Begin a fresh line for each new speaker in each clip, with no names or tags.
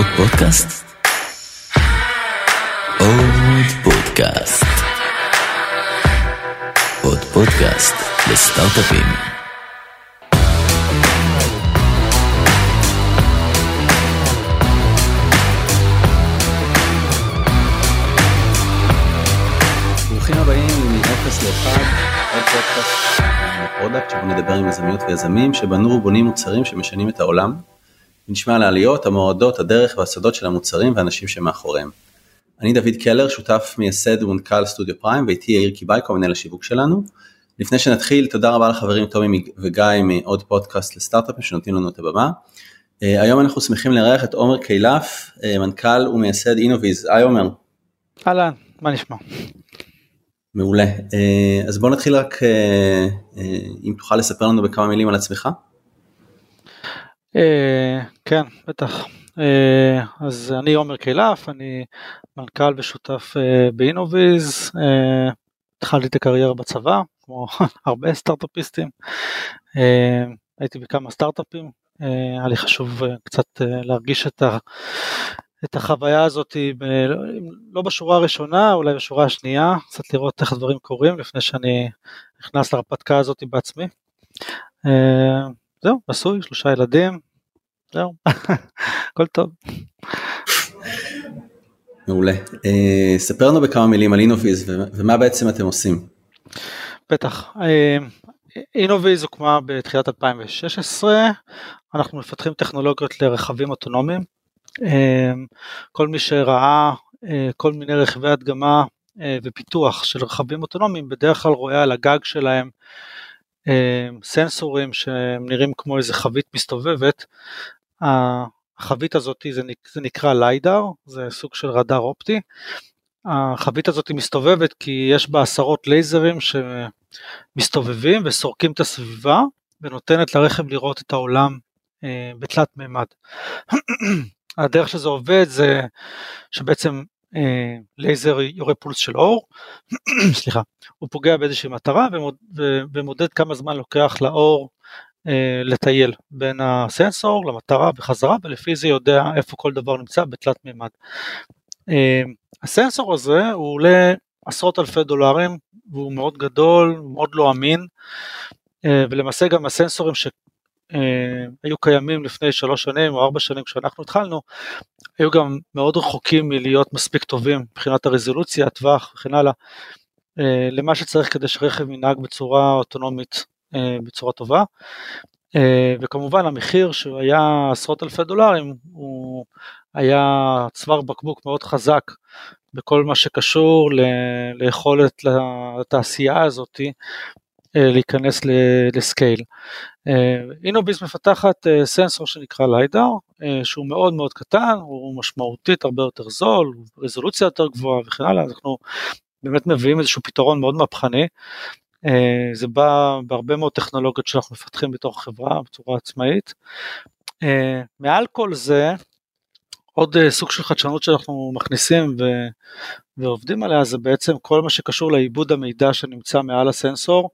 עוד פודקאסט? עוד פודקאסט. עוד פודקאסט לסטארט-אפים.
ברוכים הבאים מ-0 ל-1, עוד פודקאסט product שבו נדבר עם יזמיות ויזמים שבנו ובונים מוצרים שמשנים את העולם. נשמע על העליות, המורדות, הדרך והסודות של המוצרים והאנשים שמאחוריהם. אני דוד קלר, שותף מייסד ומנכ"ל סטודיו פריים ואיתי יאיר קיבייקו, מנהל השיווק שלנו. לפני שנתחיל, תודה רבה לחברים טומי וגיא מעוד פודקאסט לסטארט-אפים שנותנים לנו את הבמה. אה, היום אנחנו שמחים לארח את עומר קילף, אה, מנכ"ל ומייסד אינוויז. היי עומר.
אהלן, מה נשמע?
מעולה. אה, אז בוא נתחיל רק, אם תוכל לספר לנו בכמה מילים על עצמך.
כן, בטח. אז אני עומר קילף, אני מנכ"ל ושותף באינוויז. התחלתי את הקריירה בצבא, כמו הרבה סטארט-אפיסטים. הייתי בכמה סטארט-אפים, היה לי חשוב קצת להרגיש את, ה, את החוויה הזאת, ב, לא בשורה הראשונה, אולי בשורה השנייה, קצת לראות איך הדברים קורים לפני שאני נכנס להרפתקה הזאת בעצמי. זהו, נשוי, שלושה ילדים, זהו, הכל טוב.
מעולה. Uh, ספר לנו בכמה מילים על אינוביז ומה בעצם אתם עושים.
בטח. אינוביז הוקמה בתחילת 2016, אנחנו מפתחים טכנולוגיות לרכבים אוטונומיים. כל מי שראה כל מיני רכבי הדגמה ופיתוח של רכבים אוטונומיים בדרך כלל רואה על הגג שלהם סנסורים שהם נראים כמו איזה חבית מסתובבת. החבית הזאת זה, נקרא ליידר, זה סוג של רדאר אופטי. החבית הזאת מסתובבת כי יש בה עשרות לייזרים שמסתובבים וסורקים את הסביבה ונותנת לרכב לראות את העולם אה, בתלת מימד. הדרך שזה עובד זה שבעצם לייזר יורה פולס של אור, סליחה, הוא פוגע באיזושהי מטרה ומוד, ומודד כמה זמן לוקח לאור אה, לטייל בין הסנסור למטרה וחזרה ולפי זה יודע איפה כל דבר נמצא בתלת מימד. אה, הסנסור הזה הוא עולה עשרות אלפי דולרים והוא מאוד גדול, מאוד לא אמין אה, ולמעשה גם הסנסורים שהיו קיימים לפני שלוש שנים או ארבע שנים כשאנחנו התחלנו היו גם מאוד רחוקים מלהיות מספיק טובים מבחינת הרזולוציה, הטווח וכן הלאה למה שצריך כדי שרכב ינהג בצורה אוטונומית אה, בצורה טובה. אה, וכמובן המחיר שהוא היה עשרות אלפי דולרים הוא היה צוואר בקבוק מאוד חזק בכל מה שקשור ל- ליכולת לתעשייה הזאת אה, להיכנס לסקייל. אינוביס מפתחת סנסור שנקרא ליידר שהוא מאוד מאוד קטן, הוא משמעותית הרבה יותר זול, רזולוציה יותר גבוהה וכן הלאה, אנחנו באמת מביאים איזשהו פתרון מאוד מהפכני אה, זה בא בהרבה מאוד טכנולוגיות שאנחנו מפתחים בתוך החברה בצורה עצמאית. אה, מעל כל זה, עוד אה, סוג של חדשנות שאנחנו מכניסים ו, ועובדים עליה זה בעצם כל מה שקשור לעיבוד המידע שנמצא מעל הסנסור,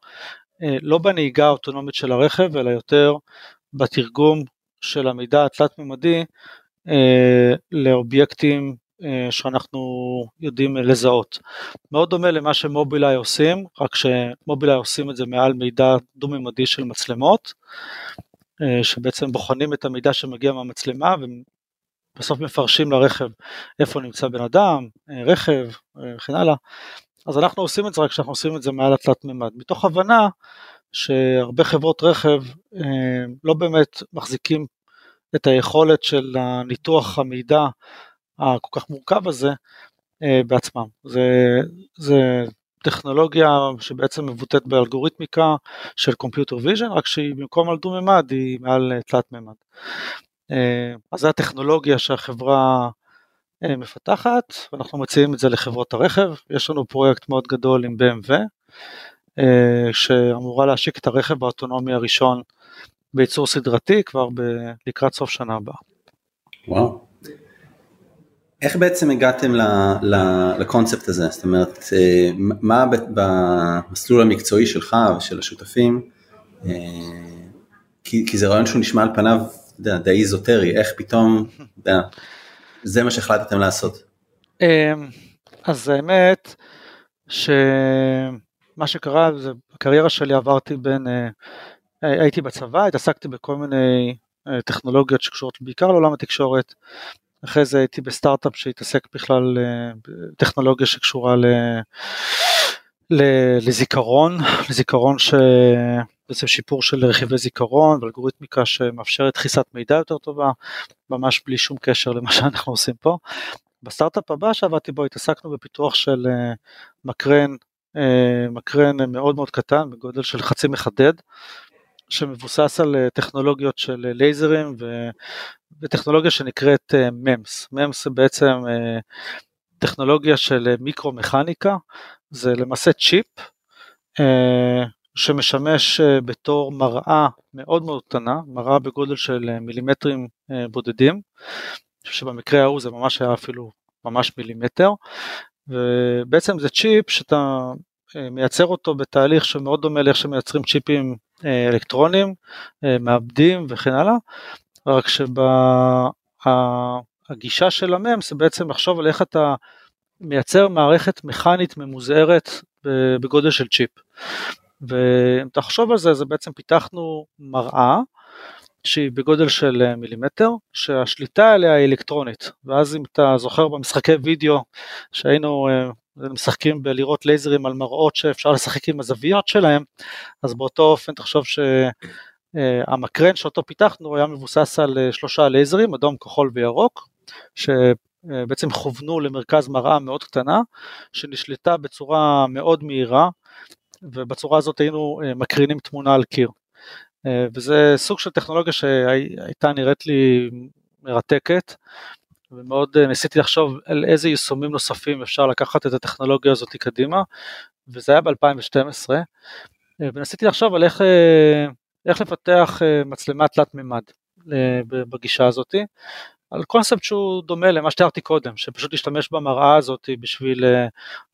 לא בנהיגה האוטונומית של הרכב אלא יותר בתרגום של המידע התלת-ממדי לאובייקטים אה, שאנחנו יודעים לזהות. מאוד דומה למה שמובילאיי עושים, רק שמובילאיי עושים את זה מעל מידע דו-ממדי של מצלמות, אה, שבעצם בוחנים את המידע שמגיע מהמצלמה ובסוף מפרשים לרכב איפה נמצא בן אדם, אה, רכב וכן הלאה. אז אנחנו עושים את זה רק כשאנחנו עושים את זה מעל התלת מימד, מתוך הבנה שהרבה חברות רכב לא באמת מחזיקים את היכולת של ניתוח המידע הכל כך מורכב הזה אה, בעצמם. זה, זה טכנולוגיה שבעצם מבוטאת באלגוריתמיקה של computer vision, רק שהיא במקום על דו-ממד היא מעל אה, תלת ממד. אה, אז זו הטכנולוגיה שהחברה מפתחת, ואנחנו מציעים את זה לחברות הרכב. יש לנו פרויקט מאוד גדול עם BMW, שאמורה להשיק את הרכב האוטונומי הראשון בייצור סדרתי כבר ב- לקראת סוף שנה הבאה.
וואו. איך בעצם הגעתם לקונספט הזה? זאת אומרת, אה, מה במסלול המקצועי שלך ושל השותפים, אה, כי, כי זה רעיון שהוא נשמע על פניו די איזוטרי, איך פתאום, אתה יודע, זה מה שהחלטתם לעשות.
אמ, אז האמת שמה שקרה זה בקריירה שלי עברתי בין, אה, הייתי בצבא, התעסקתי בכל מיני אה, טכנולוגיות שקשורות בעיקר לעולם התקשורת, אחרי זה הייתי בסטארט-אפ שהתעסק בכלל אה, בטכנולוגיה שקשורה ל... לזיכרון, לזיכרון ש... בעצם שיפור של רכיבי זיכרון ואלגוריתמיקה שמאפשרת דחיסת מידע יותר טובה, ממש בלי שום קשר למה שאנחנו עושים פה. בסטארט-אפ הבא שעבדתי בו התעסקנו בפיתוח של אה, מקרן, אה, מקרן מאוד מאוד קטן בגודל של חצי מחדד, שמבוסס על אה, טכנולוגיות של לייזרים ו... וטכנולוגיה שנקראת MEMS. MEMS זה בעצם טכנולוגיה של מיקרו-מכניקה, זה למעשה צ'יפ שמשמש בתור מראה מאוד מאוד קטנה, מראה בגודל של מילימטרים בודדים, שבמקרה ההוא זה ממש היה אפילו ממש מילימטר, ובעצם זה צ'יפ שאתה אה, מייצר אותו בתהליך שמאוד דומה לאיך שמייצרים צ'יפים אה, אלקטרונים, אה, מעבדים וכן הלאה, רק שהגישה של המם זה בעצם לחשוב על איך אתה מייצר מערכת מכנית ממוזערת בגודל של צ'יפ. ואם תחשוב על זה, זה בעצם פיתחנו מראה שהיא בגודל של אה, מילימטר, שהשליטה עליה היא אלקטרונית, ואז אם אתה זוכר במשחקי וידאו שהיינו אה, משחקים בלראות לייזרים על מראות שאפשר לשחק עם הזוויות שלהם, אז באותו אופן תחשוב שהמקרן אה, שאותו פיתחנו היה מבוסס על שלושה לייזרים, אדום, כחול וירוק, שבעצם כוונו למרכז מראה מאוד קטנה, שנשלטה בצורה מאוד מהירה, ובצורה הזאת היינו מקרינים תמונה על קיר. אה, וזה סוג של טכנולוגיה שהייתה נראית לי מרתקת, ומאוד אה, ניסיתי לחשוב על איזה יישומים נוספים אפשר לקחת את הטכנולוגיה הזאת קדימה, וזה היה ב-2012, אה, וניסיתי לחשוב על איך, איך לפתח מצלמה תלת מימד בגישה הזאת, על קונספט שהוא דומה למה שתיארתי קודם, שפשוט להשתמש במראה הזאת בשביל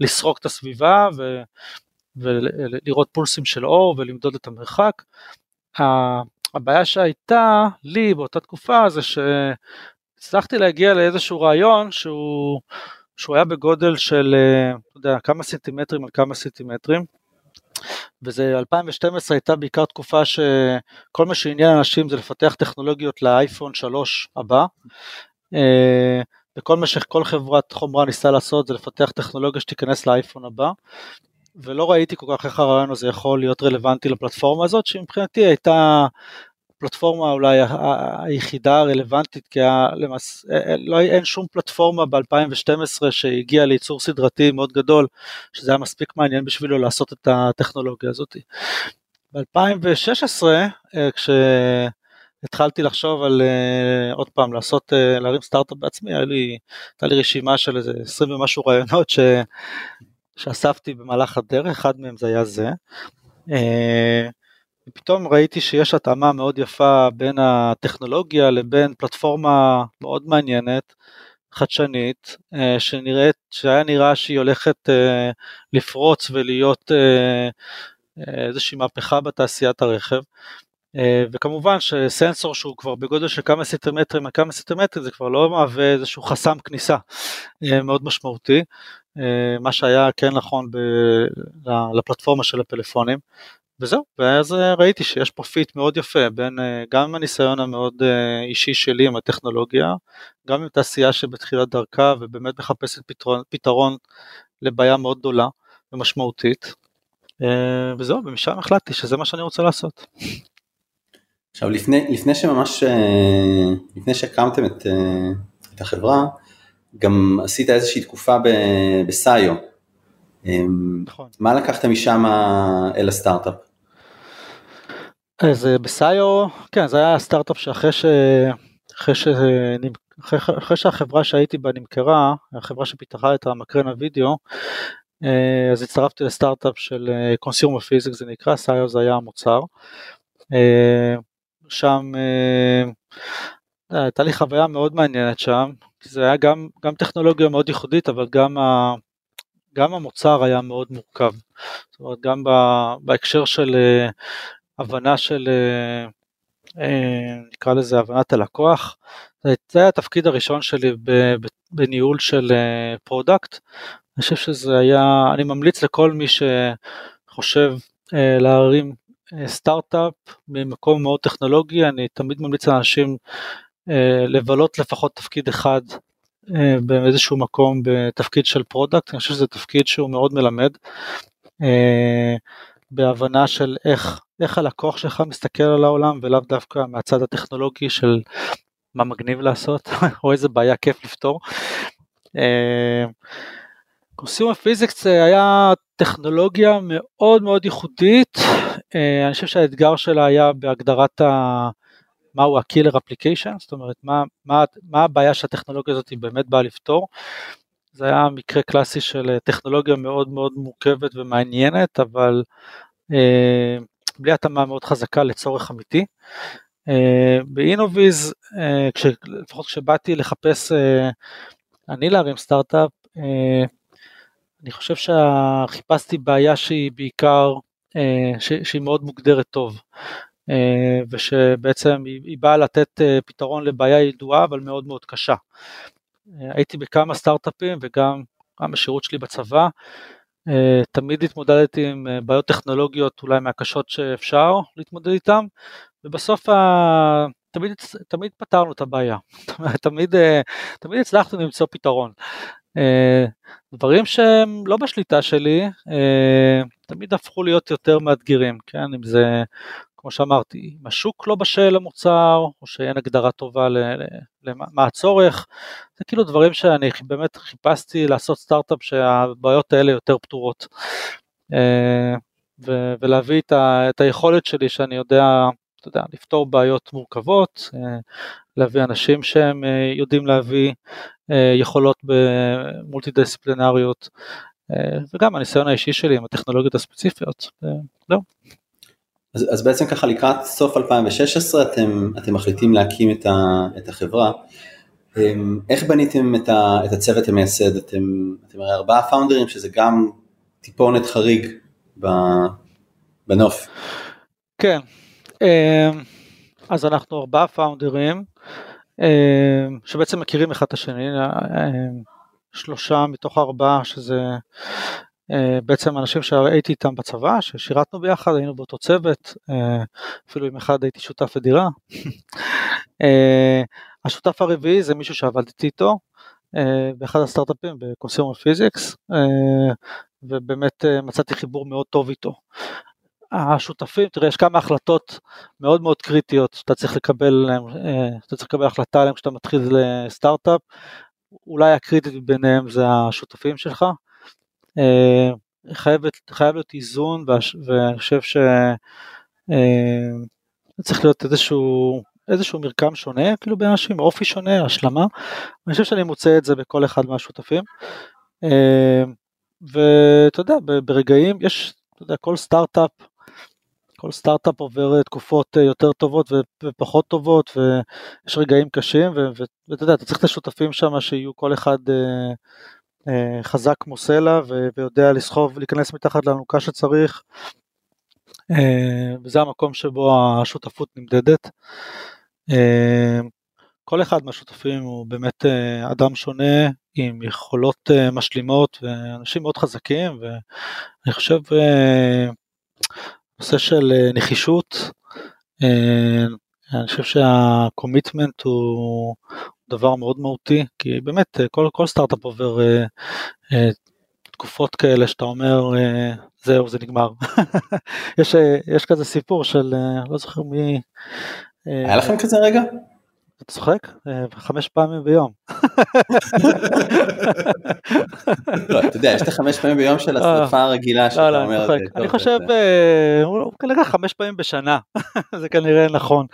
לסרוק את הסביבה. ולראות פולסים של אור ולמדוד את המרחק. הבעיה שהייתה לי באותה תקופה זה שהצלחתי להגיע לאיזשהו רעיון שהוא, שהוא היה בגודל של, אתה יודע, כמה סנטימטרים על כמה סנטימטרים. וזה 2012 הייתה בעיקר תקופה שכל מה שעניין אנשים זה לפתח טכנולוגיות לאייפון 3 הבא. אה, וכל מה שכל חברת חומרה ניסתה לעשות זה לפתח טכנולוגיה שתיכנס לאייפון הבא. ולא ראיתי כל כך איך הרעיון הזה יכול להיות רלוונטי לפלטפורמה הזאת, שמבחינתי הייתה פלטפורמה אולי היחידה הרלוונטית, כי למס... אה, אה, לא, אין שום פלטפורמה ב-2012 שהגיעה לייצור סדרתי מאוד גדול, שזה היה מספיק מעניין בשבילו לעשות את הטכנולוגיה הזאת. ב-2016, אה, כשהתחלתי לחשוב על עוד פעם לעשות, להרים סטארט-אפ בעצמי, הייתה לי, לי רשימה של איזה 20 ומשהו רעיונות ש... שאספתי במהלך הדרך, אחד מהם זה היה זה. אה, ופתאום ראיתי שיש התאמה מאוד יפה בין הטכנולוגיה לבין פלטפורמה מאוד מעניינת, חדשנית, אה, שנראית, שהיה נראה שהיא הולכת אה, לפרוץ ולהיות איזושהי מהפכה בתעשיית הרכב. וכמובן שסנסור שהוא כבר בגודל של כמה סנטימטרים על כמה סנטימטרים זה כבר לא מהווה איזשהו חסם כניסה מאוד משמעותי אה, מה שהיה כן נכון ב- לפלטפורמה של הפלאפונים. וזהו, ואז אה, ראיתי שיש פה פיט מאוד יפה בין אה, גם הניסיון המאוד אישי שלי עם הטכנולוגיה, גם עם תעשייה שבתחילת דרכה ובאמת מחפשת פתרון, פתרון לבעיה מאוד גדולה ומשמעותית. וזהו, ומשם החלטתי שזה מה שאני רוצה לעשות.
עכשיו לפני, לפני שממש, לפני שהקמתם את, את החברה, גם עשית איזושהי תקופה ב SCiO. אמ, נכון. מה לקחת משם אל הסטארט-אפ?
אז אה, ב SCiO, כן, זה היה סטארט-אפ שאחרי ש... אחרי, ש... אחרי, אחרי שהחברה שהייתי בה נמכרה, החברה שפיתחה את המקרן הוידאו, אה, אז הצטרפתי לסטארט-אפ של Consumer אה, Physics זה נקרא, SCiO זה היה המוצר. שם הייתה לי חוויה מאוד מעניינת שם, זה היה גם, גם טכנולוגיה מאוד ייחודית, אבל גם, ה, גם המוצר היה מאוד מורכב. זאת אומרת, גם ב, בהקשר של אה, הבנה של, אה, נקרא לזה הבנת הלקוח, זה היה התפקיד הראשון שלי בניהול של product. אני חושב שזה היה, אני ממליץ לכל מי שחושב להרים סטארט-אפ ממקום מאוד טכנולוגי, אני תמיד ממליץ לאנשים לבלות לפחות תפקיד אחד באיזשהו מקום בתפקיד של product, אני חושב שזה תפקיד שהוא מאוד מלמד, בהבנה של איך, איך הלקוח שלך מסתכל על העולם ולאו דווקא מהצד הטכנולוגי של מה מגניב לעשות או איזה בעיה כיף לפתור. Consumer Physics היה טכנולוגיה מאוד מאוד ייחודית, אני חושב שהאתגר שלה היה בהגדרת ה... מהו ה-killer application, זאת אומרת מה, מה, מה הבעיה שהטכנולוגיה הזאת באמת באה לפתור. זה היה מקרה קלאסי של טכנולוגיה מאוד מאוד מורכבת ומעניינת, אבל אה, בלי התאמה מאוד חזקה לצורך אמיתי. אה, באינוויז, אה, כש, לפחות כשבאתי לחפש אני להרים סטארט-אפ, אני חושב שחיפשתי בעיה שהיא בעיקר, שהיא מאוד מוגדרת טוב. ושבעצם היא באה לתת פתרון לבעיה ידועה אבל מאוד מאוד קשה. הייתי בכמה סטארט-אפים וגם בשירות שלי בצבא, אה, תמיד התמודדתי עם אה, בעיות טכנולוגיות אולי מהקשות שאפשר להתמודד איתן, ובסוף ה... תמיד, תמיד פתרנו את הבעיה, תמיד, אה, תמיד הצלחנו למצוא פתרון. דברים שהם לא בשליטה שלי, תמיד הפכו להיות יותר מאתגרים, כן, אם זה כמו שאמרתי, אם השוק לא בשל למוצר, או שאין הגדרה טובה למה הצורך, זה כאילו דברים שאני באמת חיפשתי לעשות סטארט-אפ שהבעיות האלה יותר פתורות. אה, ולהביא את היכולת שלי שאני יודע, אתה יודע, לפתור בעיות מורכבות, אה, להביא אנשים שהם אה, יודעים להביא יכולות במולטי דיסציפלינריות, וגם הניסיון האישי שלי עם הטכנולוגיות הספציפיות, זהו.
אז, אז בעצם ככה לקראת סוף 2016 אתם, אתם מחליטים להקים את, ה, את החברה. אמ, איך בניתם את, ה, את הצוות המייסד? אתם, אתם הרי ארבעה פאונדרים שזה גם טיפונת חריג בנוף.
כן, אז אנחנו ארבעה פאונדרים אמ, שבעצם מכירים אחד את השני, שלושה מתוך ארבעה שזה אה, בעצם אנשים שהייתי איתם בצבא, ששירתנו ביחד, היינו באותו צוות, אה, אפילו עם אחד הייתי שותף לדירה. אה, השותף הרביעי זה מישהו שעבדתי איתו באחד הסטארט-אפים ב Consumer Physics, ובאמת מצאתי חיבור מאוד טוב איתו. השותפים, תראה, יש כמה החלטות מאוד מאוד קריטיות שאתה צריך לקבל, אתה צריך לקבל החלטה עליהן כשאתה מתחיל לסטארט-אפ, אולי הקריטית ביניהם זה השותפים שלך. אה, חייבת, חייב להיות איזון ואני חושב שצריך אה, להיות איזשהו, איזשהו מרקם שונה כאילו באנשים, אופי שונה, השלמה, אני חושב שאני מוצא את זה בכל אחד מהשותפים. אה, ואתה יודע, ברגעים, יש, אתה יודע, כל סטארט-אפ, כל סטארט-אפ עובר תקופות יותר טובות ופחות טובות ויש רגעים קשים ואתה יודע, אתה צריך את השותפים שם שיהיו כל אחד אה, חזק כמו סלע ויודע לסחוב, להיכנס מתחת לאלונקה שצריך, אה, וזה המקום שבו השותפות נמדדת. אה, כל אחד מהשותפים הוא באמת אדם שונה עם יכולות משלימות ואנשים מאוד חזקים ואני חושב נושא של נחישות, אני חושב שה commitment הוא דבר מאוד מהותי, כי באמת אה, כל, כל סטארט-אפ עובר אה, אה, תקופות כאלה שאתה אומר אה, זהו זה נגמר. יש, אה, יש כזה סיפור של אה, לא זוכר מי.
אה, היה לכם כזה רגע?
אתה צוחק? אה, חמש פעמים ביום.
לא, אתה יודע, יש את החמש פעמים ביום של אה. השרפה הרגילה שאתה לא, אומר.
אני חושב, הוא כנראה חמש פעמים בשנה, זה כנראה נכון.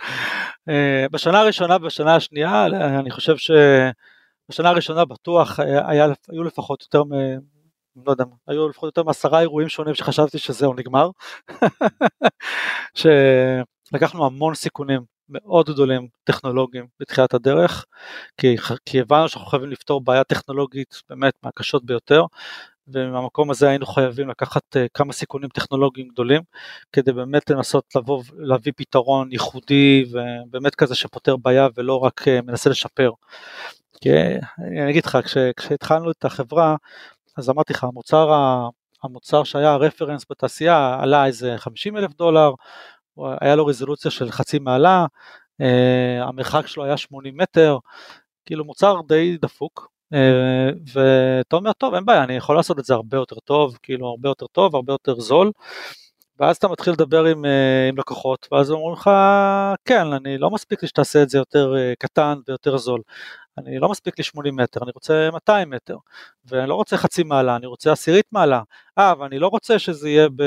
בשנה הראשונה ובשנה השנייה, אני חושב שבשנה הראשונה בטוח היו לפחות יותר מ... לא יודע, היו לפחות יותר מעשרה אירועים שונים שחשבתי שזהו נגמר. שלקחנו המון סיכונים מאוד גדולים טכנולוגיים בתחילת הדרך, כי, כי הבנו שאנחנו חייבים לפתור בעיה טכנולוגית באמת מהקשות ביותר, ומהמקום הזה היינו חייבים לקחת כמה סיכונים טכנולוגיים גדולים כדי באמת לנסות לבוא להביא פתרון ייחודי ובאמת כזה שפותר בעיה ולא רק מנסה לשפר. כי אני אגיד לך, כש, כשהתחלנו את החברה, אז אמרתי לך, המוצר, המוצר שהיה הרפרנס בתעשייה עלה איזה 50 אלף דולר, היה לו רזולוציה של חצי מעלה, אה, המרחק שלו היה 80 מטר, כאילו מוצר די דפוק, אה, ואתה אומר, טוב, אין בעיה, אני יכול לעשות את זה הרבה יותר טוב, כאילו הרבה יותר טוב, הרבה יותר זול, ואז אתה מתחיל לדבר עם, אה, עם לקוחות, ואז אומרים לך, כן, אני לא מספיק לי שתעשה את זה יותר קטן ויותר זול. אני לא מספיק לי 80 מטר, אני רוצה 200 מטר, ואני לא רוצה חצי מעלה, אני רוצה עשירית מעלה, אה, ואני לא רוצה שזה יהיה ב...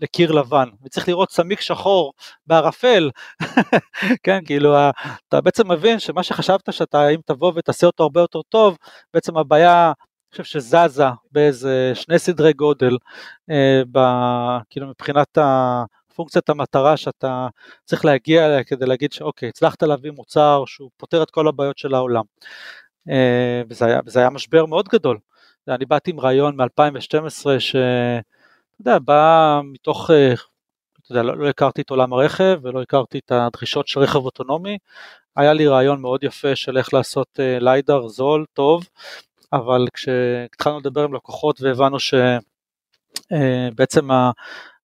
לקיר לבן, וצריך לראות סמיק שחור בערפל, כן, כאילו, אתה בעצם מבין שמה שחשבת שאתה, אם תבוא ותעשה אותו הרבה יותר טוב, בעצם הבעיה, אני חושב שזזה באיזה שני סדרי גודל, אה, ב, כאילו מבחינת ה... פונקציית המטרה שאתה צריך להגיע אליה כדי להגיד שאוקיי, הצלחת להביא מוצר שהוא פותר את כל הבעיות של העולם. אה, וזה היה, וזה היה משבר מאוד גדול. אני באתי עם רעיון מ-2012 ש... יודע, בא מתוך, אה, אתה יודע, לא, לא הכרתי את עולם הרכב ולא הכרתי את הדרישות של רכב אוטונומי, היה לי רעיון מאוד יפה של איך לעשות אה, ליידר זול, טוב, אבל כשהתחלנו לדבר עם לקוחות והבנו שבעצם אה,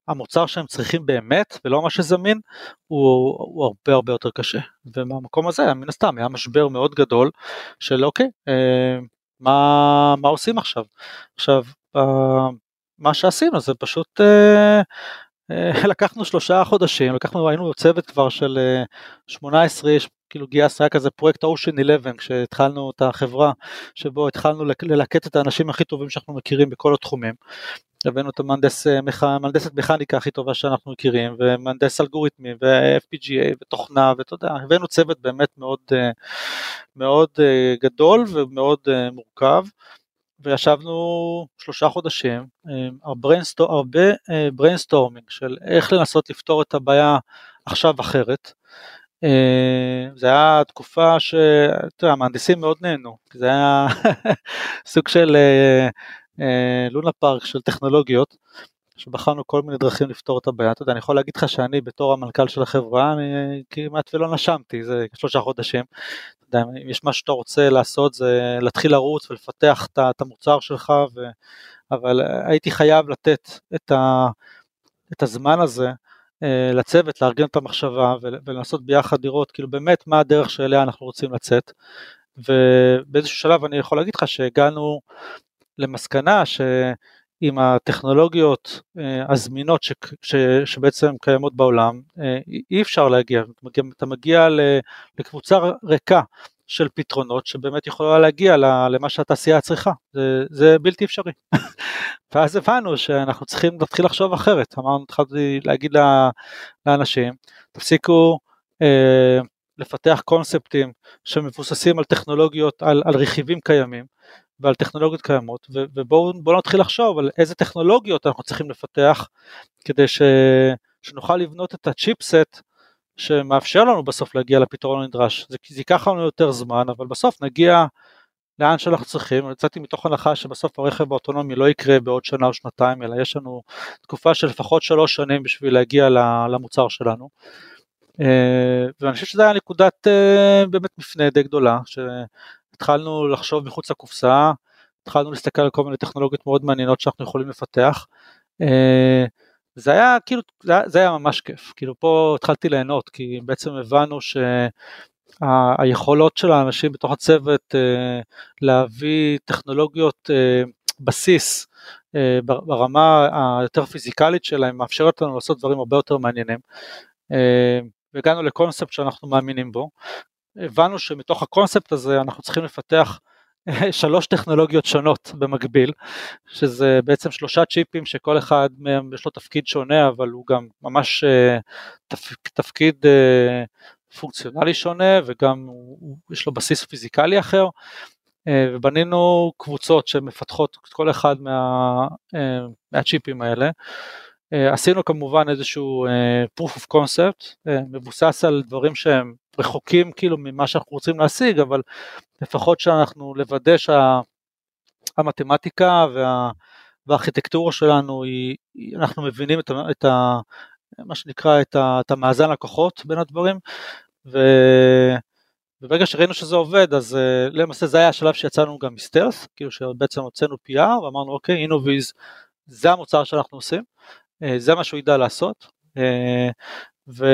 המוצר שהם צריכים באמת ולא מה שזמין הוא, הוא הרבה הרבה יותר קשה. ומהמקום הזה מן הסתם היה משבר מאוד גדול של אוקיי מה, מה עושים עכשיו? עכשיו מה שעשינו זה פשוט אה, אה, לקחנו שלושה חודשים, לקחנו, היינו צוות כבר של אה, 18 איש, כאילו גייס, היה כזה פרויקט אושן 11 כשהתחלנו את החברה, שבו התחלנו ללקט את האנשים הכי טובים שאנחנו מכירים בכל התחומים. הבאנו את המהנדס, אה, מהנדסת מכניקה הכי טובה שאנחנו מכירים, ומהנדס אלגוריתמי, ו-FPGA, ותוכנה, ואתה יודע, הבאנו צוות באמת מאוד, אה, מאוד אה, גדול ומאוד מורכב. וישבנו שלושה חודשים, הרבה, הרבה brainstorming של איך לנסות לפתור את הבעיה עכשיו אחרת. זה היה תקופה שהמהנדסים מאוד נהנו, זה היה סוג של לונה פארק של טכנולוגיות, שבחרנו כל מיני דרכים לפתור את הבעיה. אתה יודע, אני יכול להגיד לך שאני בתור המנכ"ל של החברה, אני כמעט ולא נשמתי, זה שלושה חודשים. אתה יודע, אם יש משהו שאתה רוצה לעשות זה להתחיל לרוץ ולפתח את המוצר שלך, ו... אבל הייתי חייב לתת את, ה... את הזמן הזה אה, לצוות, לארגן את המחשבה ולנסות ביחד לראות כאילו באמת מה הדרך שאליה אנחנו רוצים לצאת. ובאיזשהו שלב אני יכול להגיד לך שהגענו למסקנה ש... עם הטכנולוגיות אה, הזמינות ש, ש, שבעצם קיימות בעולם, אה, אי אפשר להגיע, אתה מגיע לקבוצה ריקה של פתרונות שבאמת יכולה להגיע למה שהתעשייה צריכה, זה, זה בלתי אפשרי. ואז הבנו שאנחנו צריכים להתחיל לחשוב אחרת, אמרנו, התחלתי להגיד לאנשים, תפסיקו אה, לפתח קונספטים שמבוססים על טכנולוגיות, על, על רכיבים קיימים, ועל טכנולוגיות קיימות, ובואו נתחיל לחשוב על איזה טכנולוגיות אנחנו צריכים לפתח כדי ש, שנוכל לבנות את הצ'יפסט שמאפשר לנו בסוף להגיע לפתרון הנדרש. זה, זה ייקח לנו יותר זמן, אבל בסוף נגיע לאן שאנחנו צריכים. יצאתי מתוך הנחה שבסוף הרכב האוטונומי לא יקרה בעוד שנה או שנתיים, אלא יש לנו תקופה של לפחות שלוש שנים בשביל להגיע למוצר שלנו. אה, ואני חושב שזו הייתה נקודת אה, באמת מפנה די גדולה, התחלנו לחשוב מחוץ לקופסה, התחלנו להסתכל על כל מיני טכנולוגיות מאוד מעניינות שאנחנו יכולים לפתח. אה, זה היה כאילו, זה היה, זה היה ממש כיף, כאילו פה התחלתי ליהנות, כי בעצם הבנו שהיכולות של האנשים בתוך הצוות אה, להביא טכנולוגיות אה, בסיס ברמה היותר פיזיקלית שלהם מאפשרת לנו לעשות דברים הרבה יותר מעניינים. והגענו לקונספט שאנחנו מאמינים בו, הבנו שמתוך הקונספט הזה אנחנו צריכים לפתח שלוש טכנולוגיות שונות במקביל, שזה בעצם שלושה צ'יפים שכל אחד מהם יש לו תפקיד שונה, אבל הוא גם ממש אה, תפקיד אה, פונקציונלי שונה וגם יש לו בסיס פיזיקלי אחר. אה, ובנינו קבוצות שמפתחות כל אחד מה, מהצ'יפים האלה. Uh, עשינו כמובן איזשהו uh, proof of concept uh, מבוסס על דברים שהם רחוקים כאילו ממה שאנחנו רוצים להשיג אבל לפחות שאנחנו לוודא שה, המתמטיקה וה, והארכיטקטורה שלנו היא, אנחנו מבינים את, את ה, מה שנקרא את, ה, את המאזן לקוחות בין הדברים, ו, וברגע שראינו שזה עובד אז uh, למעשה זה היה השלב שיצאנו גם מסטלס, כאילו שבעצם הוצאנו PR ואמרנו אוקיי אינוויז זה המוצר שאנחנו עושים, זה מה שהוא ידע לעשות, uh, ו,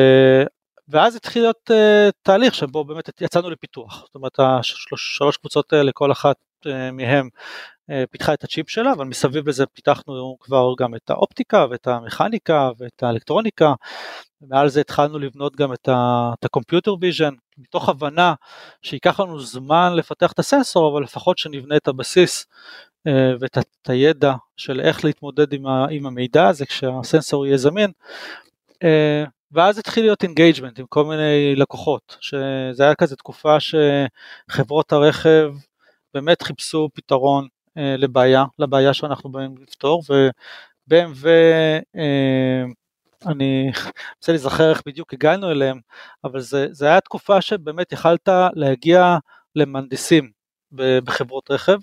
ואז התחיל להיות uh, תהליך שבו באמת יצאנו לפיתוח, זאת אומרת השלוש קבוצות האלה כל אחת uh, מהם uh, פיתחה את הצ'יפ שלה, אבל מסביב לזה פיתחנו כבר גם את האופטיקה ואת המכניקה ואת האלקטרוניקה, ומעל זה התחלנו לבנות גם את ה-computer vision, מתוך הבנה שייקח לנו זמן לפתח את הסנסור, אבל לפחות שנבנה את הבסיס ואת הידע של איך להתמודד עם, ה, עם המידע הזה כשהסנסור יהיה זמין. Uh, ואז התחיל להיות engagement עם כל מיני לקוחות, שזה היה כזה תקופה שחברות הרכב באמת חיפשו פתרון אה, לבעיה, לבעיה שאנחנו באים לפתור, ו-BMW, אה, אני רוצה להיזכר איך בדיוק הגענו אליהם, אבל זה, זה היה תקופה שבאמת יכלת להגיע למהנדסים בחברות רכב.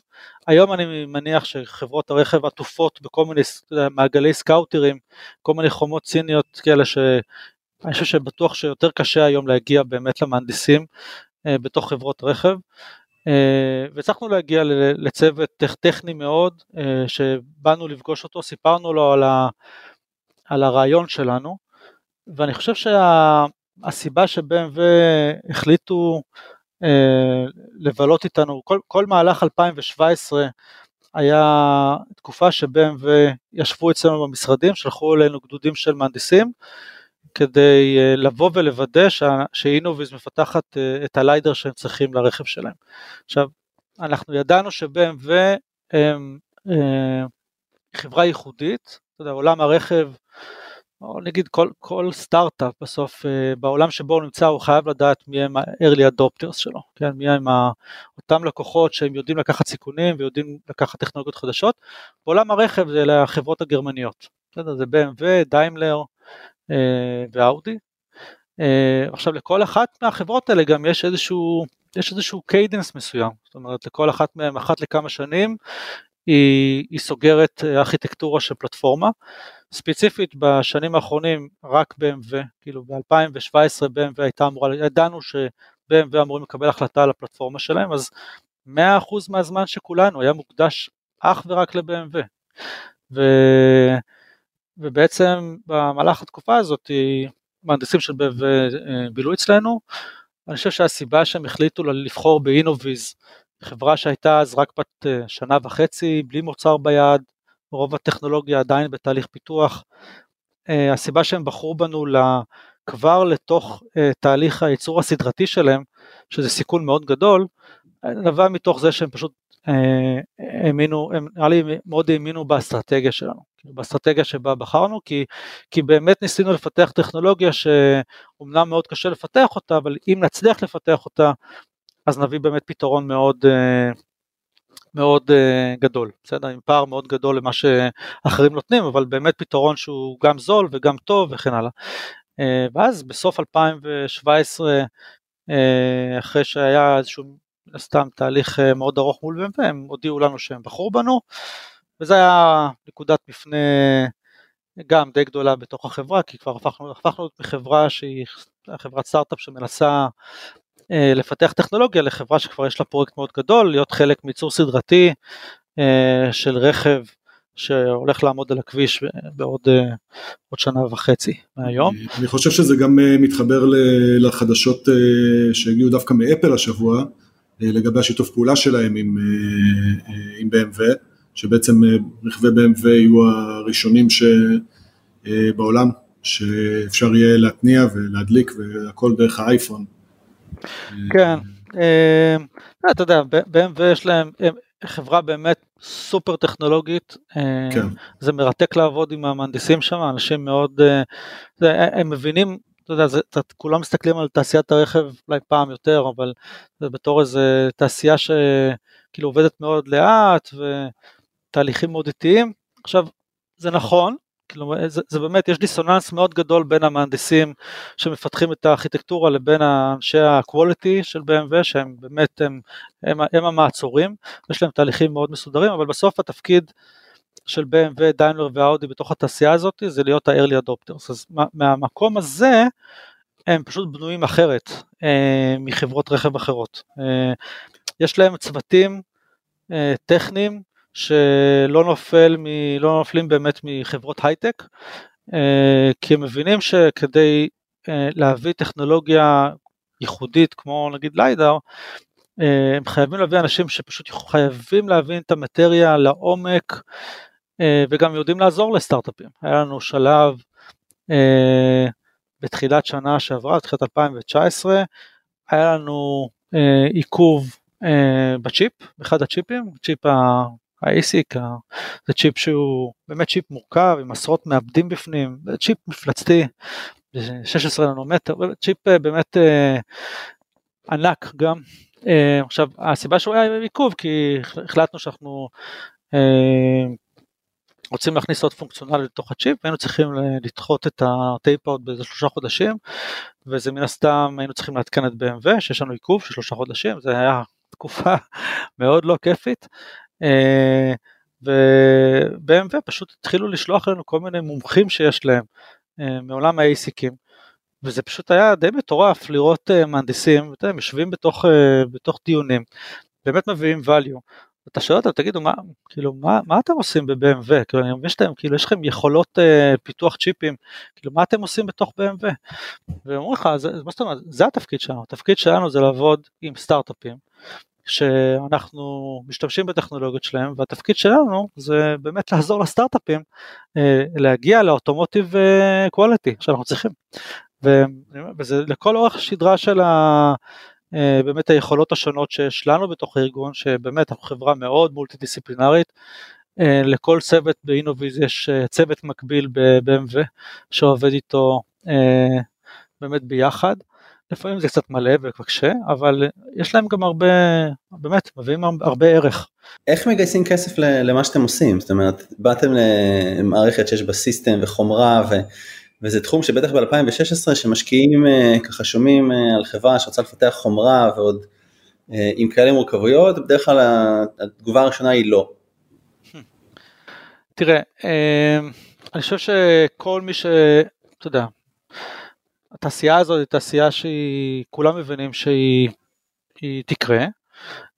היום אני מניח שחברות הרכב עטופות בכל מיני מעגלי סקאוטרים, כל מיני חומות ציניות כאלה ש... אני חושב שבטוח שיותר קשה היום להגיע באמת למהנדסים אה, בתוך חברות רכב. אה, והצלחנו להגיע לצוות טכני מאוד, אה, שבאנו לפגוש אותו, סיפרנו לו על, ה, על הרעיון שלנו, ואני חושב שהסיבה ש-BMW החליטו לבלות איתנו, כל, כל מהלך 2017 היה תקופה ש-BMW ישבו אצלנו במשרדים, שלחו אלינו גדודים של מהנדסים, כדי אה, לבוא ולוודא שאינוביז מפתחת אה, את הליידר שהם צריכים לרכב שלהם. עכשיו, אנחנו ידענו ש-BMW הם אה, חברה ייחודית, אתה יודע, עולם הרכב, או נגיד כל, כל סטארט-אפ בסוף בעולם שבו הוא נמצא הוא חייב לדעת מי הם ה-early adopters שלו, כן, מי הם אותם לקוחות שהם יודעים לקחת סיכונים ויודעים לקחת טכנולוגיות חדשות, בעולם הרכב זה אלה החברות הגרמניות, בסדר, זה BMW, דיימלר, אה, ואאודי. אה, עכשיו לכל אחת מהחברות האלה גם יש איזשהו, יש איזשהו cadence מסוים, זאת אומרת לכל אחת מהן אחת לכמה שנים היא, היא סוגרת ארכיטקטורה של פלטפורמה. ספציפית בשנים האחרונים רק BMW, כאילו ב-2017 BMW הייתה אמורה, ידענו ש-BMW אמורים לקבל החלטה על הפלטפורמה שלהם, אז 100% מהזמן שכולנו היה מוקדש אך ורק ל-BMW. ו... ובעצם במהלך התקופה הזאת מהנדסים של בב אה, בילו אצלנו. אני חושב שהסיבה שהם החליטו לבחור באינוויז, חברה שהייתה אז רק בת אה, שנה וחצי, בלי מוצר ביד, רוב הטכנולוגיה עדיין בתהליך פיתוח, אה, הסיבה שהם בחרו בנו כבר לתוך תהליך הייצור הסדרתי שלהם, שזה סיכון מאוד גדול, נבע מתוך זה שהם פשוט האמינו, הם נראה לי מאוד האמינו באסטרטגיה שלנו. כאילו, באסטרטגיה שבה בחרנו, כי, כי באמת ניסינו לפתח טכנולוגיה שאומנם מאוד קשה לפתח אותה, אבל אם נצליח לפתח אותה, אז נביא באמת פתרון מאוד, אה, מאוד אה, גדול, בסדר? עם פער מאוד גדול למה שאחרים נותנים, אבל באמת פתרון שהוא גם זול וגם טוב וכן הלאה. אה, ואז בסוף 2017, אחרי שהיה איזשהו סתם תהליך מאוד ארוך מול BMW, הם הודיעו לנו שהם בחרו בנו, וזה היה נקודת מפנה גם די גדולה בתוך החברה, כי כבר הפכנו, הפכנו מחברה שהיא חברת סטארט-אפ שמנסה אה, לפתח טכנולוגיה לחברה שכבר יש לה פרויקט מאוד גדול, להיות חלק מייצור סדרתי אה, של רכב שהולך לעמוד על הכביש בעוד אה, עוד שנה וחצי מהיום.
אני חושב שזה גם אה, מתחבר לחדשות אה, שהגיעו דווקא מאפל השבוע, לגבי השיתוף פעולה שלהם עם, עם BMW. שבעצם אה, רכבי BMW יהיו הראשונים שבעולם, אה, שאפשר יהיה להתניע ולהדליק והכל דרך האייפון.
כן, אה, אתה יודע, BMW יש להם חברה באמת סופר טכנולוגית, כן. זה מרתק לעבוד עם המהנדסים שם, אנשים מאוד, הם מבינים אתה יודע, זה, אתה, כולם מסתכלים על תעשיית הרכב אולי פעם יותר, אבל זה בתור איזה תעשייה שכאילו עובדת מאוד לאט, ו, תהליכים מאוד איטיים. עכשיו, זה נכון, כאילו זה, זה באמת, יש דיסוננס מאוד גדול בין המהנדסים שמפתחים את הארכיטקטורה לבין אנשי ה-quality של BMW שהם באמת, הם, הם, הם המעצורים, יש להם תהליכים מאוד מסודרים, אבל בסוף התפקיד של BMW, דיינלר ואאודי בתוך התעשייה הזאת זה להיות ה-early adopters, אז מהמקום הזה הם פשוט בנויים אחרת אה, מחברות רכב אחרות. אה, יש להם צוותים אה, טכניים שלא נופל מ, לא נופלים באמת מחברות הייטק, אה, כי הם מבינים שכדי אה, להביא טכנולוגיה ייחודית כמו נגיד ליידר, אה, הם חייבים להביא אנשים שפשוט חייבים להבין את המטריה לעומק וגם יודעים לעזור לסטארט-אפים. היה לנו שלב בתחילת שנה שעברה, בתחילת 2019, היה לנו עיכוב בצ'יפ, באחד הצ'יפים, צ'יפ ה-ASIC זה צ'יפ שהוא באמת צ'יפ מורכב עם עשרות מעבדים בפנים, זה צ'יפ מפלצתי, 16 ננומטר, צ'יפ אה, באמת אה, ענק גם. אה, עכשיו הסיבה שהוא היה עיכוב כי החלטנו שאנחנו רוצים להכניס עוד functional לתוך הצ'יפ והיינו צריכים לדחות את ה tape-out באיזה שלושה חודשים וזה מן הסתם היינו צריכים לעדכן את BMW שיש לנו עיכוב של שלושה חודשים זה היה תקופה מאוד לא כיפית ו-BMW פשוט התחילו לשלוח לנו כל מיני מומחים שיש להם אה, מעולם ה-ASICים וזה פשוט היה די מטורף לראות אה, מהנדסים, הם יושבים בתוך, בתוך דיונים, באמת מביאים value. אתה שואל אותם, תגידו, מה, כאילו, מה, מה אתם עושים ב-BMW? כאילו, אני מבין שאתם, כאילו, יש לכם יכולות uh, פיתוח צ'יפים, כאילו, מה אתם עושים בתוך BMW? והם אומרים לך, זה, מה זאת אומרת, זה התפקיד שלנו, התפקיד שלנו זה לעבוד עם סטארט-אפים, שאנחנו משתמשים בטכנולוגיות שלהם והתפקיד שלנו זה באמת לעזור לסטארט-אפים אה, להגיע לאוטומוטיב קואליטי שאנחנו צריכים. וזה לכל אורך השדרה של ה... אה, באמת היכולות השונות שיש לנו בתוך הארגון שבאמת אנחנו חברה מאוד מולטי דיסציפלינרית אה, לכל צוות באינוביז יש צוות מקביל ב-BMW שעובד איתו באמת ביחד לפעמים זה קצת מלא וקשה, אבל יש להם גם הרבה, באמת, מביאים הרבה ערך.
איך מגייסים כסף למה שאתם עושים? זאת אומרת, באתם למערכת שיש בה סיסטם וחומרה, ו, וזה תחום שבטח ב-2016 שמשקיעים, אה, ככה שומעים אה, על חברה שרוצה לפתח חומרה ועוד אה, עם כאלה מורכבויות, בדרך כלל התגובה הראשונה היא לא.
תראה, אני חושב שכל מי ש... אתה יודע, התעשייה הזאת היא תעשייה שהיא, כולם מבינים שהיא תקרה,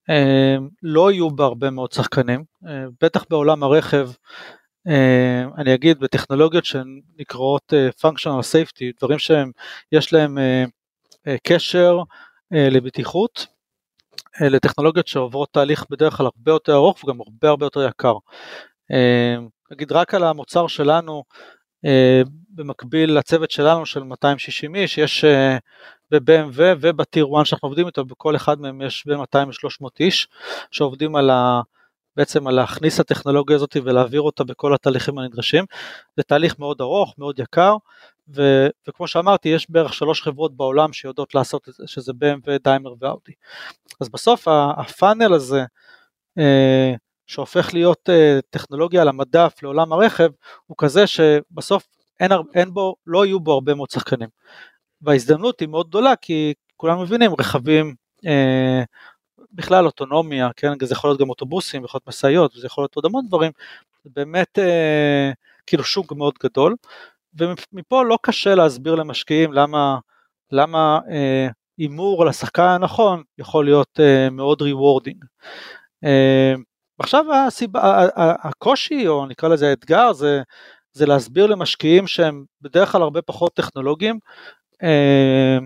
אמ, לא יהיו בה הרבה מאוד שחקנים, אה, בטח בעולם הרכב, אה, אני אגיד בטכנולוגיות שהן נקראות אה, functional safety, דברים שיש להם קשר לבטיחות, לטכנולוגיות שעוברות תהליך בדרך כלל הרבה יותר ארוך וגם הרבה הרבה יותר יקר. נגיד רק על המוצר שלנו, אה, במקביל לצוות שלנו של 260 איש, יש אה, ב-BMW ובטיר 1 שאנחנו עובדים איתו, בכל אחד מהם יש בין 200 ל-300 איש שעובדים על ה... בעצם על להכניס את הטכנולוגיה הזאת ולהעביר אותה בכל התהליכים הנדרשים. זה תהליך מאוד ארוך, מאוד יקר, ו, וכמו שאמרתי, יש בערך שלוש חברות בעולם שיודעות לעשות את זה, שזה BMW, דיימר ואאודי. אז בסוף הפאנל הזה, אה, שהופך להיות uh, טכנולוגיה על המדף לעולם הרכב, הוא כזה שבסוף אין, אין בו, לא יהיו בו הרבה מאוד שחקנים. וההזדמנות היא מאוד גדולה כי כולם מבינים רכבים uh, בכלל אוטונומיה, כן, זה יכול להיות גם אוטובוסים, יכול להיות משאיות, זה יכול להיות עוד המון דברים, זה באמת uh, כאילו שוק מאוד גדול, ומפה לא קשה להסביר למשקיעים למה, למה הימור על השחקן הנכון יכול להיות uh, מאוד rewarding. Uh, עכשיו הסיבה, הקושי או נקרא לזה האתגר זה, זה להסביר למשקיעים שהם בדרך כלל הרבה פחות טכנולוגיים אה,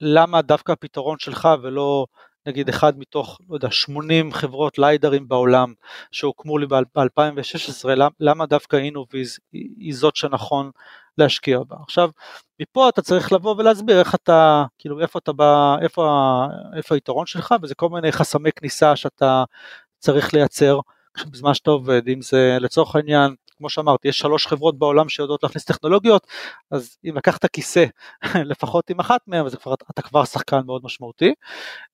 למה דווקא הפתרון שלך ולא נגיד אחד מתוך, לא יודע, 80 חברות לידארים בעולם שהוקמו לי ב-2016, למה דווקא אינוויז היא זאת שנכון להשקיע בה. עכשיו, מפה אתה צריך לבוא ולהסביר איך אתה, כאילו איפה אתה בא, איפה, איפה היתרון שלך, וזה כל מיני חסמי כניסה שאתה צריך לייצר בזמן שאתה עובד, אם זה לצורך העניין, כמו שאמרתי, יש שלוש חברות בעולם שיודעות להכניס טכנולוגיות, אז אם לקחת כיסא לפחות עם אחת מהן, אז כבר, אתה כבר שחקן מאוד משמעותי.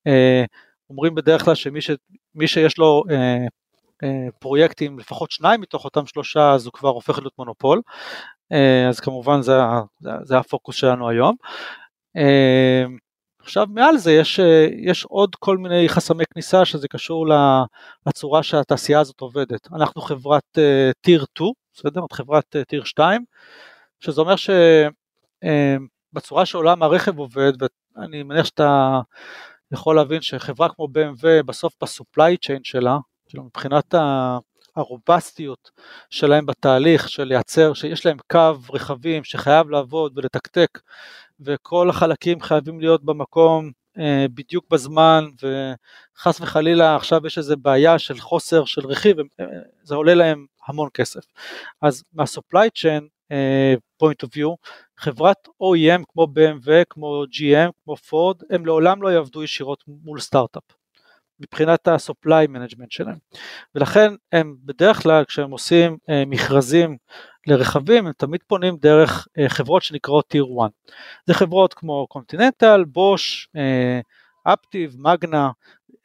אה, אומרים בדרך כלל שמי ש, שיש לו אה, פרויקטים, לפחות שניים מתוך אותם שלושה, אז הוא כבר הופך להיות מונופול. אז כמובן זה, זה, זה הפוקוס שלנו היום. עכשיו מעל זה יש, יש עוד כל מיני חסמי כניסה שזה קשור לצורה שהתעשייה הזאת עובדת. אנחנו חברת טיר 2, בסדר? חברת טיר 2, שזה אומר שבצורה שעולם הרכב עובד, ואני מניח שאתה יכול להבין שחברה כמו BMW בסוף בסופליי צ'יין שלה, כאילו מבחינת הרובסטיות שלהם בתהליך של לייצר, שיש להם קו רכבים שחייב לעבוד ולתקתק וכל החלקים חייבים להיות במקום אה, בדיוק בזמן וחס וחלילה עכשיו יש איזה בעיה של חוסר של רכיב, אה, זה עולה להם המון כסף. אז מה-supply chain uh, point of view, חברת OEM כמו BMW, כמו GM, כמו Ford, הם לעולם לא יעבדו ישירות מול סטארט-אפ. מבחינת ה-supply management שלהם. ולכן הם בדרך כלל כשהם עושים מכרזים לרכבים הם תמיד פונים דרך uh, חברות שנקראות Tier 1. זה חברות כמו קונטיננטל, בוש, אפטיב, מגנה,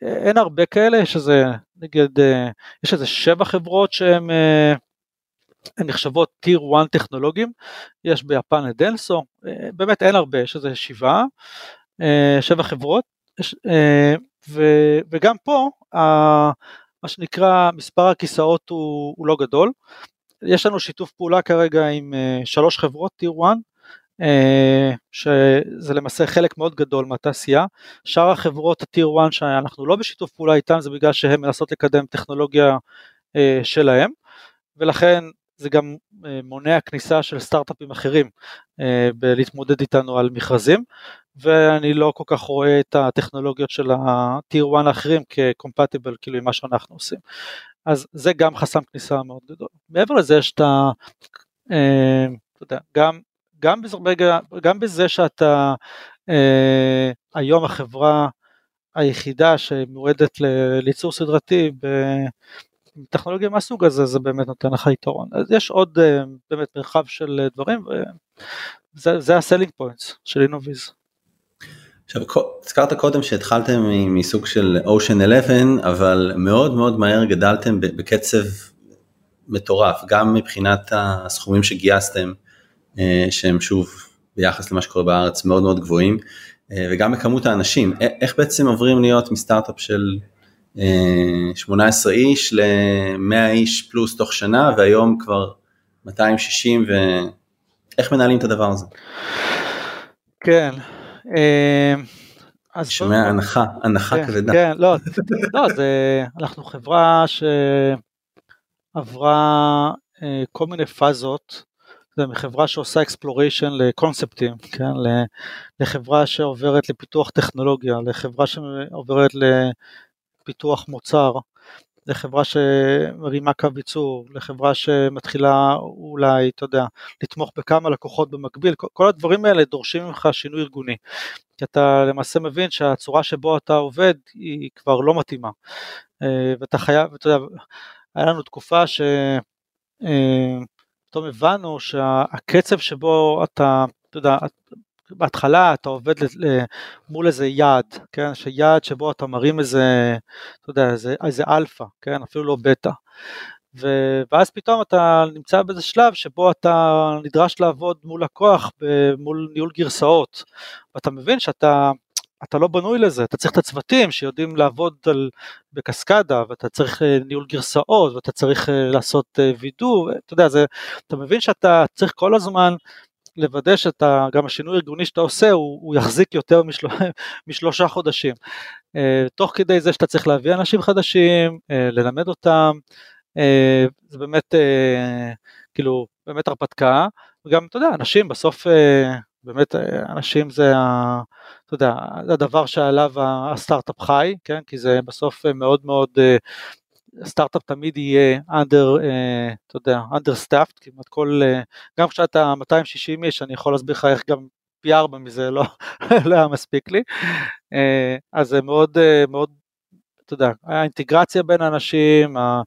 אין הרבה כאלה, יש איזה נגיד, uh, יש איזה שבע חברות שהן uh, נחשבות טיר 1 טכנולוגים, יש ביפן את דנסו, uh, באמת אין הרבה, יש איזה שבעה, uh, שבע חברות, יש, uh, ו, וגם פה מה שנקרא מספר הכיסאות הוא, הוא לא גדול, יש לנו שיתוף פעולה כרגע עם uh, שלוש חברות טיר 1, Uh, שזה למעשה חלק מאוד גדול מהתעשייה. שאר החברות הטיר 1 שאנחנו לא בשיתוף פעולה איתן זה בגלל שהן מנסות לקדם טכנולוגיה uh, שלהם ולכן זה גם מונע כניסה של סטארט-אפים אחרים בלהתמודד איתנו על מכרזים ואני לא כל כך רואה את הטכנולוגיות של הטיר 1 האחרים כקומפטיבל כאילו עם מה שאנחנו עושים. אז זה גם חסם כניסה מאוד גדול. מעבר לזה יש את ה... Uh, אתה יודע, גם גם, ברגע, גם בזה שאתה אה, היום החברה היחידה שמועדת לייצור סדרתי בטכנולוגיה מהסוג הזה, זה באמת נותן לך יתרון. אז יש עוד אה, באמת מרחב של דברים, וזה ה-selling points של אינוויז.
עכשיו, הזכרת קודם שהתחלתם מסוג של Ocean 11, אבל מאוד מאוד מהר גדלתם בקצב מטורף, גם מבחינת הסכומים שגייסתם, אה, שהם שוב ביחס למה שקורה בארץ מאוד מאוד גבוהים אה, וגם בכמות האנשים איך בעצם עוברים להיות מסטארט-אפ של 18 אה, איש ל-100 איש פלוס תוך שנה והיום כבר 260 ואיך מנהלים את הדבר הזה?
כן.
אז שומע הנחה, הנחה
כן,
כבדה.
כן, לא, לא, זה, אנחנו חברה שעברה כל מיני פאזות זה מחברה שעושה אקספלוריישן לקונספטים, כן? לחברה שעוברת לפיתוח טכנולוגיה, לחברה שעוברת לפיתוח מוצר, לחברה שמרימה קו ייצור, לחברה שמתחילה אולי, אתה יודע, לתמוך בכמה לקוחות במקביל, כל הדברים האלה דורשים ממך שינוי ארגוני. כי אתה למעשה מבין שהצורה שבו אתה עובד היא כבר לא מתאימה. אה, ואתה חייב, אתה יודע, היה לנו תקופה ש... אה, פתאום הבנו שהקצב שבו אתה, אתה יודע, בהתחלה אתה עובד מול איזה יעד, כן, שיעד שבו אתה מרים איזה, אתה יודע, איזה, איזה אלפא, כן, אפילו לא בטא. ואז פתאום אתה נמצא באיזה שלב שבו אתה נדרש לעבוד מול לקוח מול ניהול גרסאות, ואתה מבין שאתה אתה לא בנוי לזה, אתה צריך את הצוותים שיודעים לעבוד על, בקסקדה, ואתה צריך אה, ניהול גרסאות, ואתה צריך אה, לעשות אה, וידוא, אתה יודע, זה, אתה מבין שאתה צריך כל הזמן לוודא שאתה, גם השינוי הארגוני שאתה עושה הוא, הוא יחזיק יותר משלוש, משלושה חודשים. תוך כדי זה שאתה צריך להביא אנשים חדשים, ללמד אותם, זה באמת, כאילו, באמת הרפתקה, וגם, אתה יודע, אנשים בסוף, באמת, אנשים זה ה... אתה יודע, זה הדבר שעליו הסטארט-אפ חי, כן? כי זה בסוף מאוד מאוד, אה, סטארט-אפ תמיד יהיה under, אה, אתה יודע, understaffed, כמעט כל, אה, גם כשאתה 260 איש, אני יכול להסביר לך איך גם פי ארבע מזה לא, לא היה מספיק לי, אז זה מאוד, מאוד, אתה יודע, האינטגרציה בין האנשים, ה,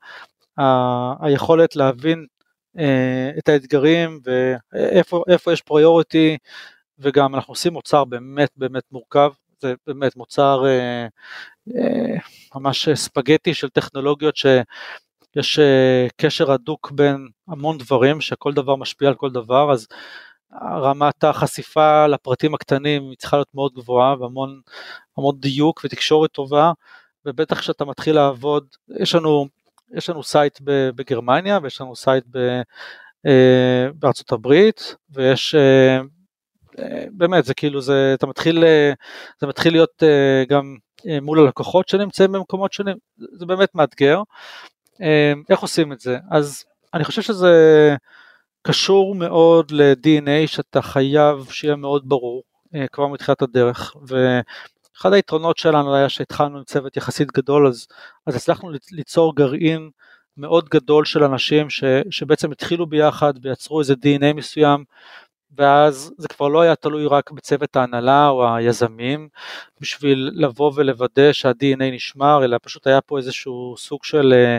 ה, היכולת להבין את האתגרים ואיפה יש פריוריטי, וגם אנחנו עושים מוצר באמת באמת מורכב, זה באמת מוצר אה, אה, ממש ספגטי של טכנולוגיות ש... יש אה, קשר הדוק בין המון דברים, שכל דבר משפיע על כל דבר, אז רמת החשיפה לפרטים הקטנים היא צריכה להיות מאוד גבוהה והמון המון דיוק ותקשורת טובה, ובטח כשאתה מתחיל לעבוד, יש לנו, יש לנו site בגרמניה ויש לנו site ב, בארצות הברית, ויש באמת זה כאילו זה אתה מתחיל זה מתחיל להיות גם מול הלקוחות שנמצאים במקומות שונים זה באמת מאתגר. איך עושים את זה? אז אני חושב שזה קשור מאוד ל-DNA שאתה חייב שיהיה מאוד ברור כבר מתחילת הדרך ואחד היתרונות שלנו היה שהתחלנו עם צוות יחסית גדול אז, אז הצלחנו ליצור גרעין מאוד גדול של אנשים ש, שבעצם התחילו ביחד ויצרו איזה DNA מסוים ואז זה כבר לא היה תלוי רק בצוות ההנהלה או היזמים בשביל לבוא ולוודא שה-DNA נשמר, אלא פשוט היה פה איזשהו סוג של אה,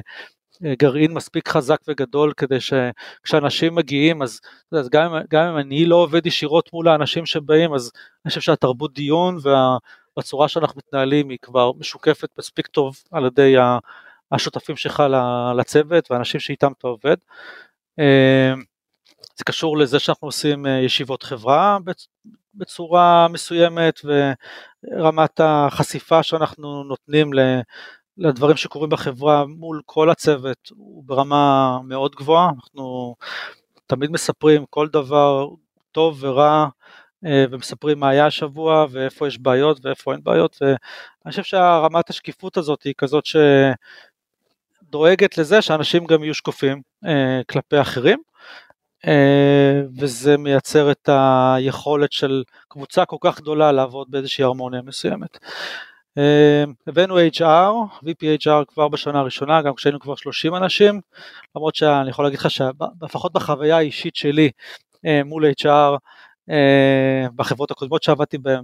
אה, גרעין מספיק חזק וגדול כדי שכשאנשים מגיעים אז, אז גם, גם אם אני לא עובד ישירות מול האנשים שבאים אז אני חושב שהתרבות דיון והצורה שאנחנו מתנהלים היא כבר משוקפת מספיק טוב על ידי השותפים שלך לצוות והאנשים שאיתם אתה עובד. זה קשור לזה שאנחנו עושים אה, ישיבות חברה בצורה מסוימת ורמת החשיפה שאנחנו נותנים לדברים שקורים בחברה מול כל הצוות הוא ברמה מאוד גבוהה, אנחנו תמיד מספרים כל דבר טוב ורע אה, ומספרים מה היה השבוע ואיפה יש בעיות ואיפה אין בעיות ואני חושב שהרמת השקיפות הזאת היא כזאת שדואגת לזה שאנשים גם יהיו שקופים אה, כלפי אחרים וזה מייצר את היכולת של קבוצה כל כך גדולה לעבוד באיזושהי הרמוניה מסוימת. אה, הבאנו HR, VP HR כבר בשנה הראשונה, גם כשהיינו כבר 30 אנשים, למרות שאני יכול להגיד לך שלפחות בחוויה האישית שלי אה, מול HR, בחברות הקודמות שעבדתי בהן,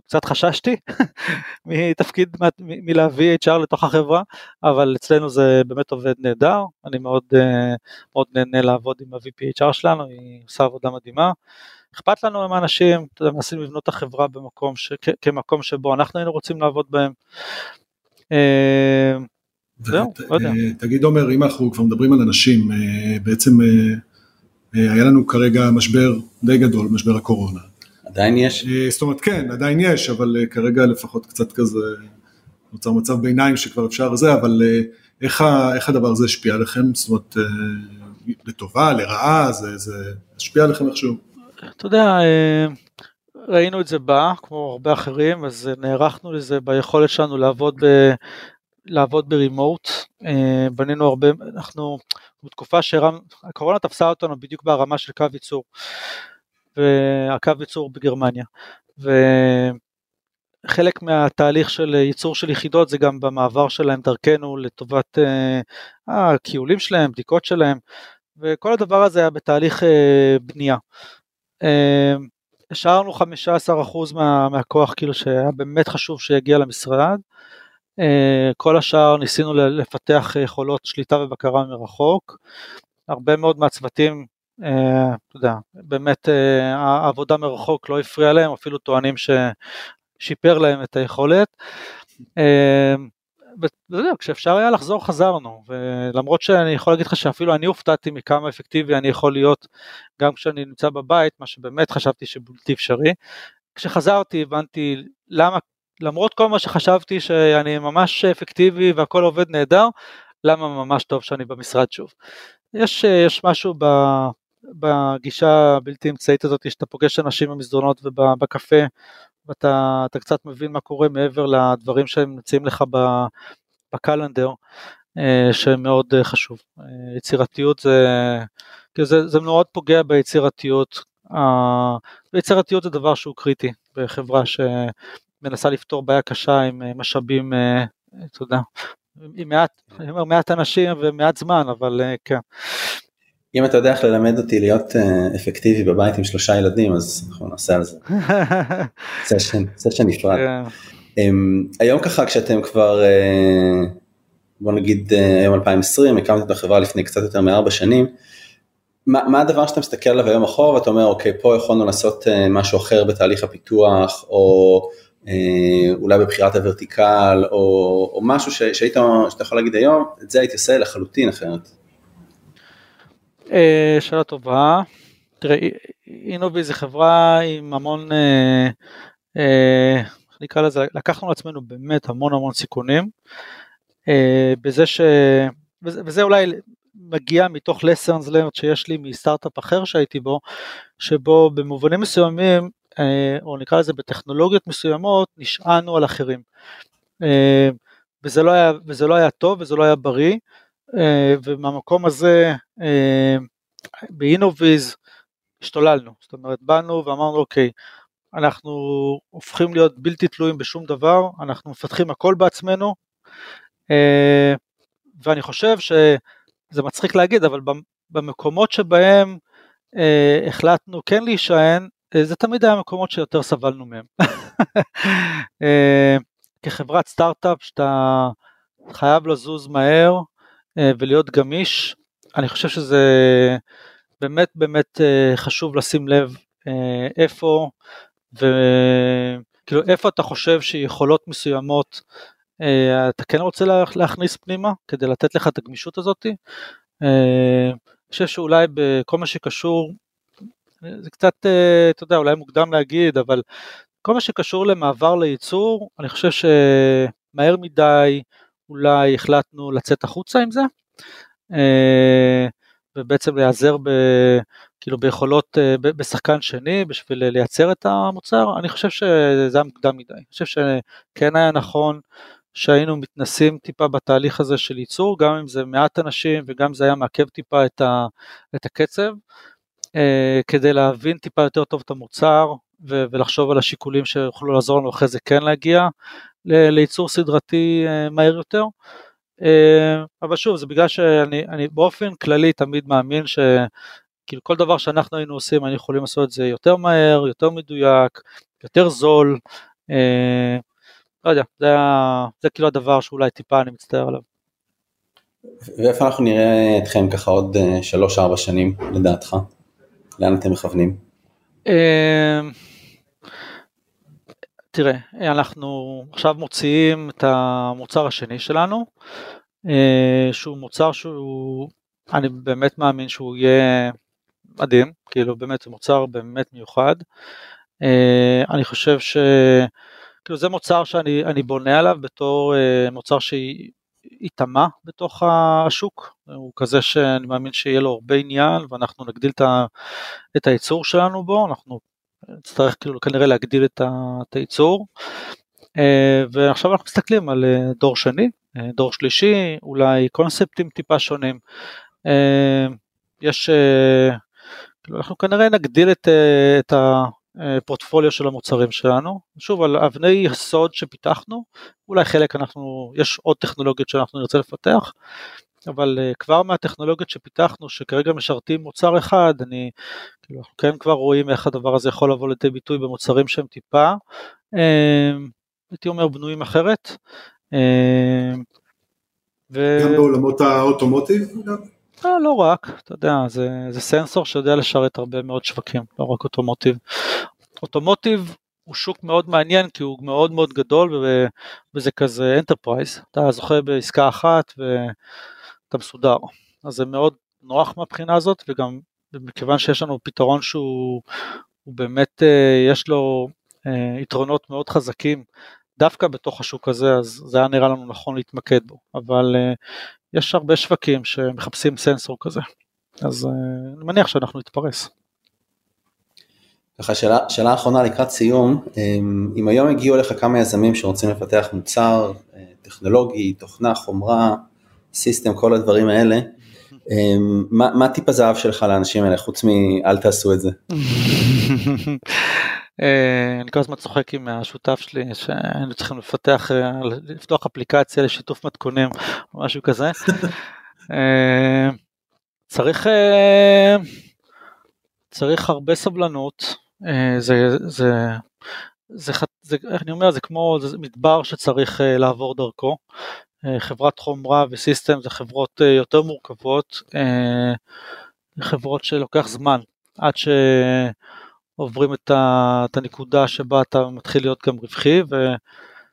קצת חששתי מתפקיד, מלהביא HR לתוך החברה, אבל אצלנו זה באמת עובד נהדר, אני מאוד, אה, מאוד נהנה לעבוד עם ה-VP HR שלנו, היא עושה עבודה מדהימה. אכפת לנו עם האנשים, אתה יודע, מנסים לבנות את החברה במקום, ש... כמקום שבו אנחנו היינו רוצים לעבוד בהם. אה,
זהו, לא יודע. אה, תגיד עומר, אם אנחנו כבר מדברים על אנשים, בעצם היה לנו כרגע משבר די גדול, משבר הקורונה.
עדיין יש?
אה, זאת אומרת כן, עדיין יש, אבל אה, כרגע לפחות קצת כזה נוצר מצב ביניים שכבר אפשר זה, אבל אה, איך, איך הדבר הזה השפיע עליכם? זאת אומרת, לטובה, לרעה, זה, זה השפיע עליכם איכשהו?
אתה יודע, ראינו את זה בא, כמו הרבה אחרים, אז נערכנו לזה ביכולת שלנו לעבוד ב... לעבוד ברימוט, בנינו הרבה, אנחנו בתקופה שהקורונה תפסה אותנו בדיוק ברמה של קו ייצור. והקו ייצור בגרמניה. וחלק מהתהליך של ייצור של יחידות זה גם במעבר שלהם דרכנו לטובת אה, הכיולים שלהם, בדיקות שלהם, וכל הדבר הזה היה בתהליך אה, בנייה. אה, השארנו 15% מה, מהכוח כאילו שהיה באמת חשוב שיגיע למשרד. כל השאר ניסינו לפתח יכולות שליטה ובקרה מרחוק. הרבה מאוד מהצוותים אה, אתה יודע, באמת אה, העבודה מרחוק לא הפריעה להם, אפילו טוענים ששיפר להם את היכולת. אה, ואתה יודע, כשאפשר היה לחזור חזרנו, ולמרות שאני יכול להגיד לך שאפילו אני הופתעתי מכמה אפקטיבי אני יכול להיות גם כשאני נמצא בבית, מה שבאמת חשבתי שבלתי אפשרי. כשחזרתי הבנתי למה, למרות כל מה שחשבתי שאני ממש אפקטיבי והכל עובד נהדר, למה ממש טוב שאני במשרד שוב. יש, יש משהו ב, בגישה הבלתי אמצעית הזאת שאתה פוגש אנשים במסדרונות ובקפה ואתה קצת מבין מה קורה מעבר לדברים שהם מציעים לך בקלנדר אה, שמאוד אה, חשוב. אה, יצירתיות זה, זה, זה מאוד פוגע ביצירתיות, ויצירתיות זה דבר שהוא קריטי בחברה שמנסה לפתור בעיה קשה עם משאבים, אתה יודע, עם מעט, אני אומר מעט אנשים ומעט זמן, אבל כן.
אם אתה יודע איך ללמד אותי להיות uh, אפקטיבי בבית עם שלושה ילדים אז אנחנו נעשה על זה. סשן נפרד. Yeah. כן. Um, היום ככה כשאתם כבר uh, בוא נגיד uh, היום 2020 הקמתם את החברה לפני קצת יותר מארבע שנים. מה, מה הדבר שאתה מסתכל עליו היום אחורה ואתה אומר אוקיי פה יכולנו לעשות uh, משהו אחר בתהליך הפיתוח או אה, אולי בבחירת הוורטיקל, או, או משהו ש, שהיית, שאתה יכול להגיד היום, את זה הייתי עושה לחלוטין אחרת.
אה, שאלה טובה. תראה, אינובי זה חברה עם המון, אה, איך נקרא לזה, לקחנו לעצמנו באמת המון המון סיכונים. בזה ש... וזה אולי מגיע מתוך lessons learned שיש לי מסטארט-אפ אחר שהייתי בו, שבו במובנים מסוימים, או נקרא לזה בטכנולוגיות מסוימות, נשענו על אחרים. וזה לא היה, וזה לא היה טוב וזה לא היה בריא, ומהמקום הזה באינוויז השתוללנו, זאת אומרת באנו ואמרנו אוקיי, אנחנו הופכים להיות בלתי תלויים בשום דבר, אנחנו מפתחים הכל בעצמנו, אה, ואני חושב שזה מצחיק להגיד, אבל במקומות שבהם אה, החלטנו כן להישען, אה, זה תמיד היה מקומות שיותר סבלנו מהם. כחברת סטארט-אפ שאתה חייב לזוז מהר ולהיות גמיש, אני חושב שזה באמת באמת חשוב לשים לב איפה וכאילו איפה אתה חושב שיכולות מסוימות אה, אתה כן רוצה להכניס פנימה כדי לתת לך את הגמישות הזאת. אה, אני חושב שאולי בכל מה שקשור, זה קצת, אה, אתה יודע, אולי מוקדם להגיד, אבל כל מה שקשור למעבר לייצור, אני חושב שמהר מדי אולי החלטנו לצאת החוצה עם זה, ובעצם להיעזר ב... כאילו ביכולות, בשחקן שני בשביל לייצר את המוצר, אני חושב שזה היה מוקדם מדי, אני חושב שכן היה נכון שהיינו מתנסים טיפה בתהליך הזה של ייצור, גם אם זה מעט אנשים וגם אם זה היה מעכב טיפה את, ה, את הקצב, אה, כדי להבין טיפה יותר טוב את המוצר ולחשוב על השיקולים שיוכלו לעזור לנו אחרי זה כן להגיע לייצור סדרתי אה, מהר יותר. אה, אבל שוב, זה בגלל שאני באופן כללי תמיד מאמין ש... כאילו כל דבר שאנחנו היינו עושים, היינו יכולים לעשות את זה יותר מהר, יותר מדויק, יותר זול, אה, לא יודע, זה, זה כאילו הדבר שאולי טיפה אני מצטער עליו.
ואיפה אנחנו נראה אתכם ככה עוד 3-4 שנים לדעתך? לאן אתם מכוונים?
תראה, אנחנו עכשיו מוציאים את המוצר השני שלנו, אה, שהוא מוצר שהוא, אני באמת מאמין שהוא יהיה מדהים, כאילו באמת זה מוצר באמת מיוחד. אה, אני חושב ש... כאילו זה מוצר שאני בונה עליו בתור אה, מוצר שייטמע בתוך השוק, הוא כזה שאני מאמין שיהיה לו הרבה עניין ואנחנו נגדיל את הייצור שלנו בו, אנחנו נצטרך כאילו כנראה להגדיל את הייצור. אה, ועכשיו אנחנו מסתכלים על אה, דור שני, דור שלישי, אולי קונספטים טיפה שונים. יש, כאילו אנחנו כנראה נגדיל את, את פורטפוליו של המוצרים שלנו, שוב על אבני יסוד שפיתחנו, אולי חלק אנחנו, יש עוד טכנולוגיות שאנחנו נרצה לפתח, אבל uh, כבר מהטכנולוגיות שפיתחנו שכרגע משרתים מוצר אחד, אני, כאילו אנחנו כן כבר רואים איך הדבר הזה יכול לבוא לידי ביטוי במוצרים שהם טיפה, uh, הייתי אומר בנויים אחרת. Uh,
ו... גם בעולמות ה automotive?
לא, לא רק, אתה יודע, זה, זה סנסור שיודע לשרת הרבה מאוד שווקים, לא רק automotive. automotive הוא שוק מאוד מעניין כי הוא מאוד מאוד גדול ו, וזה כזה enterprise, אתה זוכה בעסקה אחת ואתה מסודר. אז זה מאוד נוח מהבחינה הזאת וגם מכיוון שיש לנו פתרון שהוא באמת, אה, יש לו אה, יתרונות מאוד חזקים דווקא בתוך השוק הזה, אז זה היה נראה לנו נכון להתמקד בו, אבל אה, יש הרבה שווקים שמחפשים סנסור כזה, אז אני מניח שאנחנו נתפרס.
ככה שאלה, שאלה אחרונה לקראת סיום, אמ, אם היום הגיעו לך כמה יזמים שרוצים לפתח מוצר טכנולוגי, תוכנה, חומרה, סיסטם, כל הדברים האלה, אמ, מה, מה טיפ הזהב שלך לאנשים האלה חוץ מ"אל תעשו את זה"?
אה, אני כל הזמן צוחק עם השותף שלי שהיינו צריכים לפתח, אה, לפתוח אפליקציה לשיתוף מתכונים או משהו כזה. אה, צריך, צריך הרבה סבלנות, זה, זה, זה, זה, איך אני אומר, זה כמו זה מדבר שצריך לעבור דרכו. חברת חומרה וסיסטם זה חברות יותר מורכבות, חברות שלוקח זמן עד ש... עוברים את, ה, את הנקודה שבה אתה מתחיל להיות גם רווחי,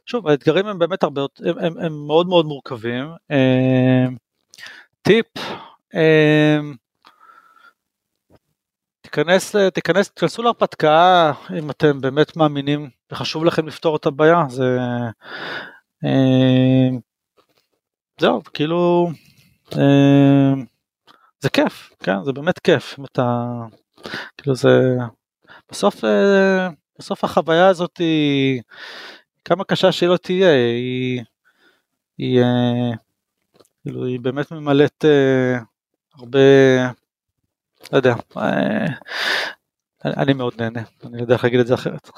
ושוב, האתגרים הם באמת הרבה, הם, הם, הם מאוד מאוד מורכבים. אה, טיפ, אה, תיכנס, תיכנס, תיכנסו להרפתקה אם אתם באמת מאמינים וחשוב לכם לפתור את הבעיה, זה... אה, זהו, כאילו... אה, זה כיף, כן, זה באמת כיף, אתה, כאילו זה, בסוף, אה, בסוף החוויה הזאת היא, כמה קשה שהיא לא תהיה, היא, היא, כאילו, היא באמת ממלאת הרבה, לא יודע, אני מאוד נהנה, אני לא יודע איך להגיד את זה אחרת.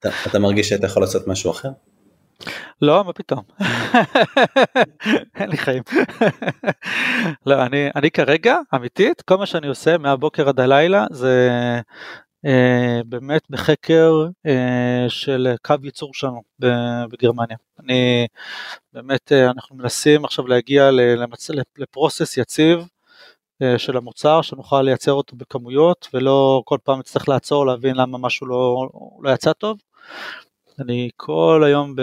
אתה, אתה מרגיש שאתה יכול לעשות משהו אחר?
לא, מה פתאום. אין לי חיים. לא, אני, אני כרגע, אמיתית, כל מה שאני עושה מהבוקר עד הלילה זה אה, באמת בחקר אה, של קו ייצור שלנו בגרמניה. אני, באמת, אה, אנחנו מנסים עכשיו להגיע למצ... לפרוסס יציב אה, של המוצר, שנוכל לייצר אותו בכמויות, ולא כל פעם נצטרך לעצור להבין למה משהו לא, לא יצא טוב. אני כל היום ב,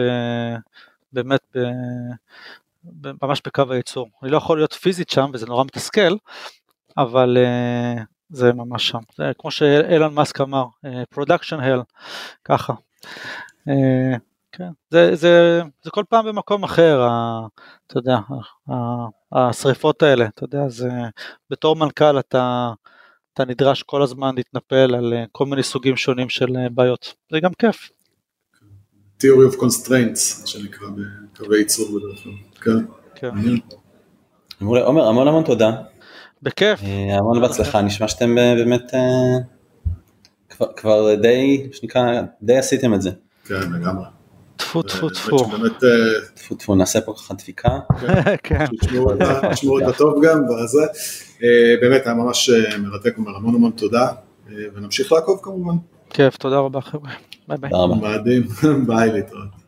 באמת ב, ב, ממש בקו הייצור. אני לא יכול להיות פיזית שם וזה נורא מתסכל, אבל uh, זה ממש שם. זה כמו שאילון מאסק אמר, uh, production hell, ככה. Uh, כן, זה, זה, זה כל פעם במקום אחר, ה, אתה יודע, ה, השריפות האלה, אתה יודע, זה, בתור מנכ"ל אתה, אתה נדרש כל הזמן להתנפל על כל מיני סוגים שונים של בעיות, זה גם כיף.
Theory of constraints, מה שנקרא בקווי ייצור בדרך כלל. כן.
כן. עומר, המון המון תודה.
בכיף.
אה, המון בהצלחה, נשמע שאתם באמת אה, כבר די, שנקרא, די עשיתם את זה.
כן, לגמרי.
טפו טפו טפו.
אה, טפו טפו, נעשה פה ככה דפיקה.
כן.
תשמעו את הטוב גם, וזה. באמת היה ממש מרתק, אומר המון המון תודה, ונמשיך לעקוב כמובן.
כיף, תודה רבה חבר'ה. ביי ביי.
מדהים, ביי להתראות.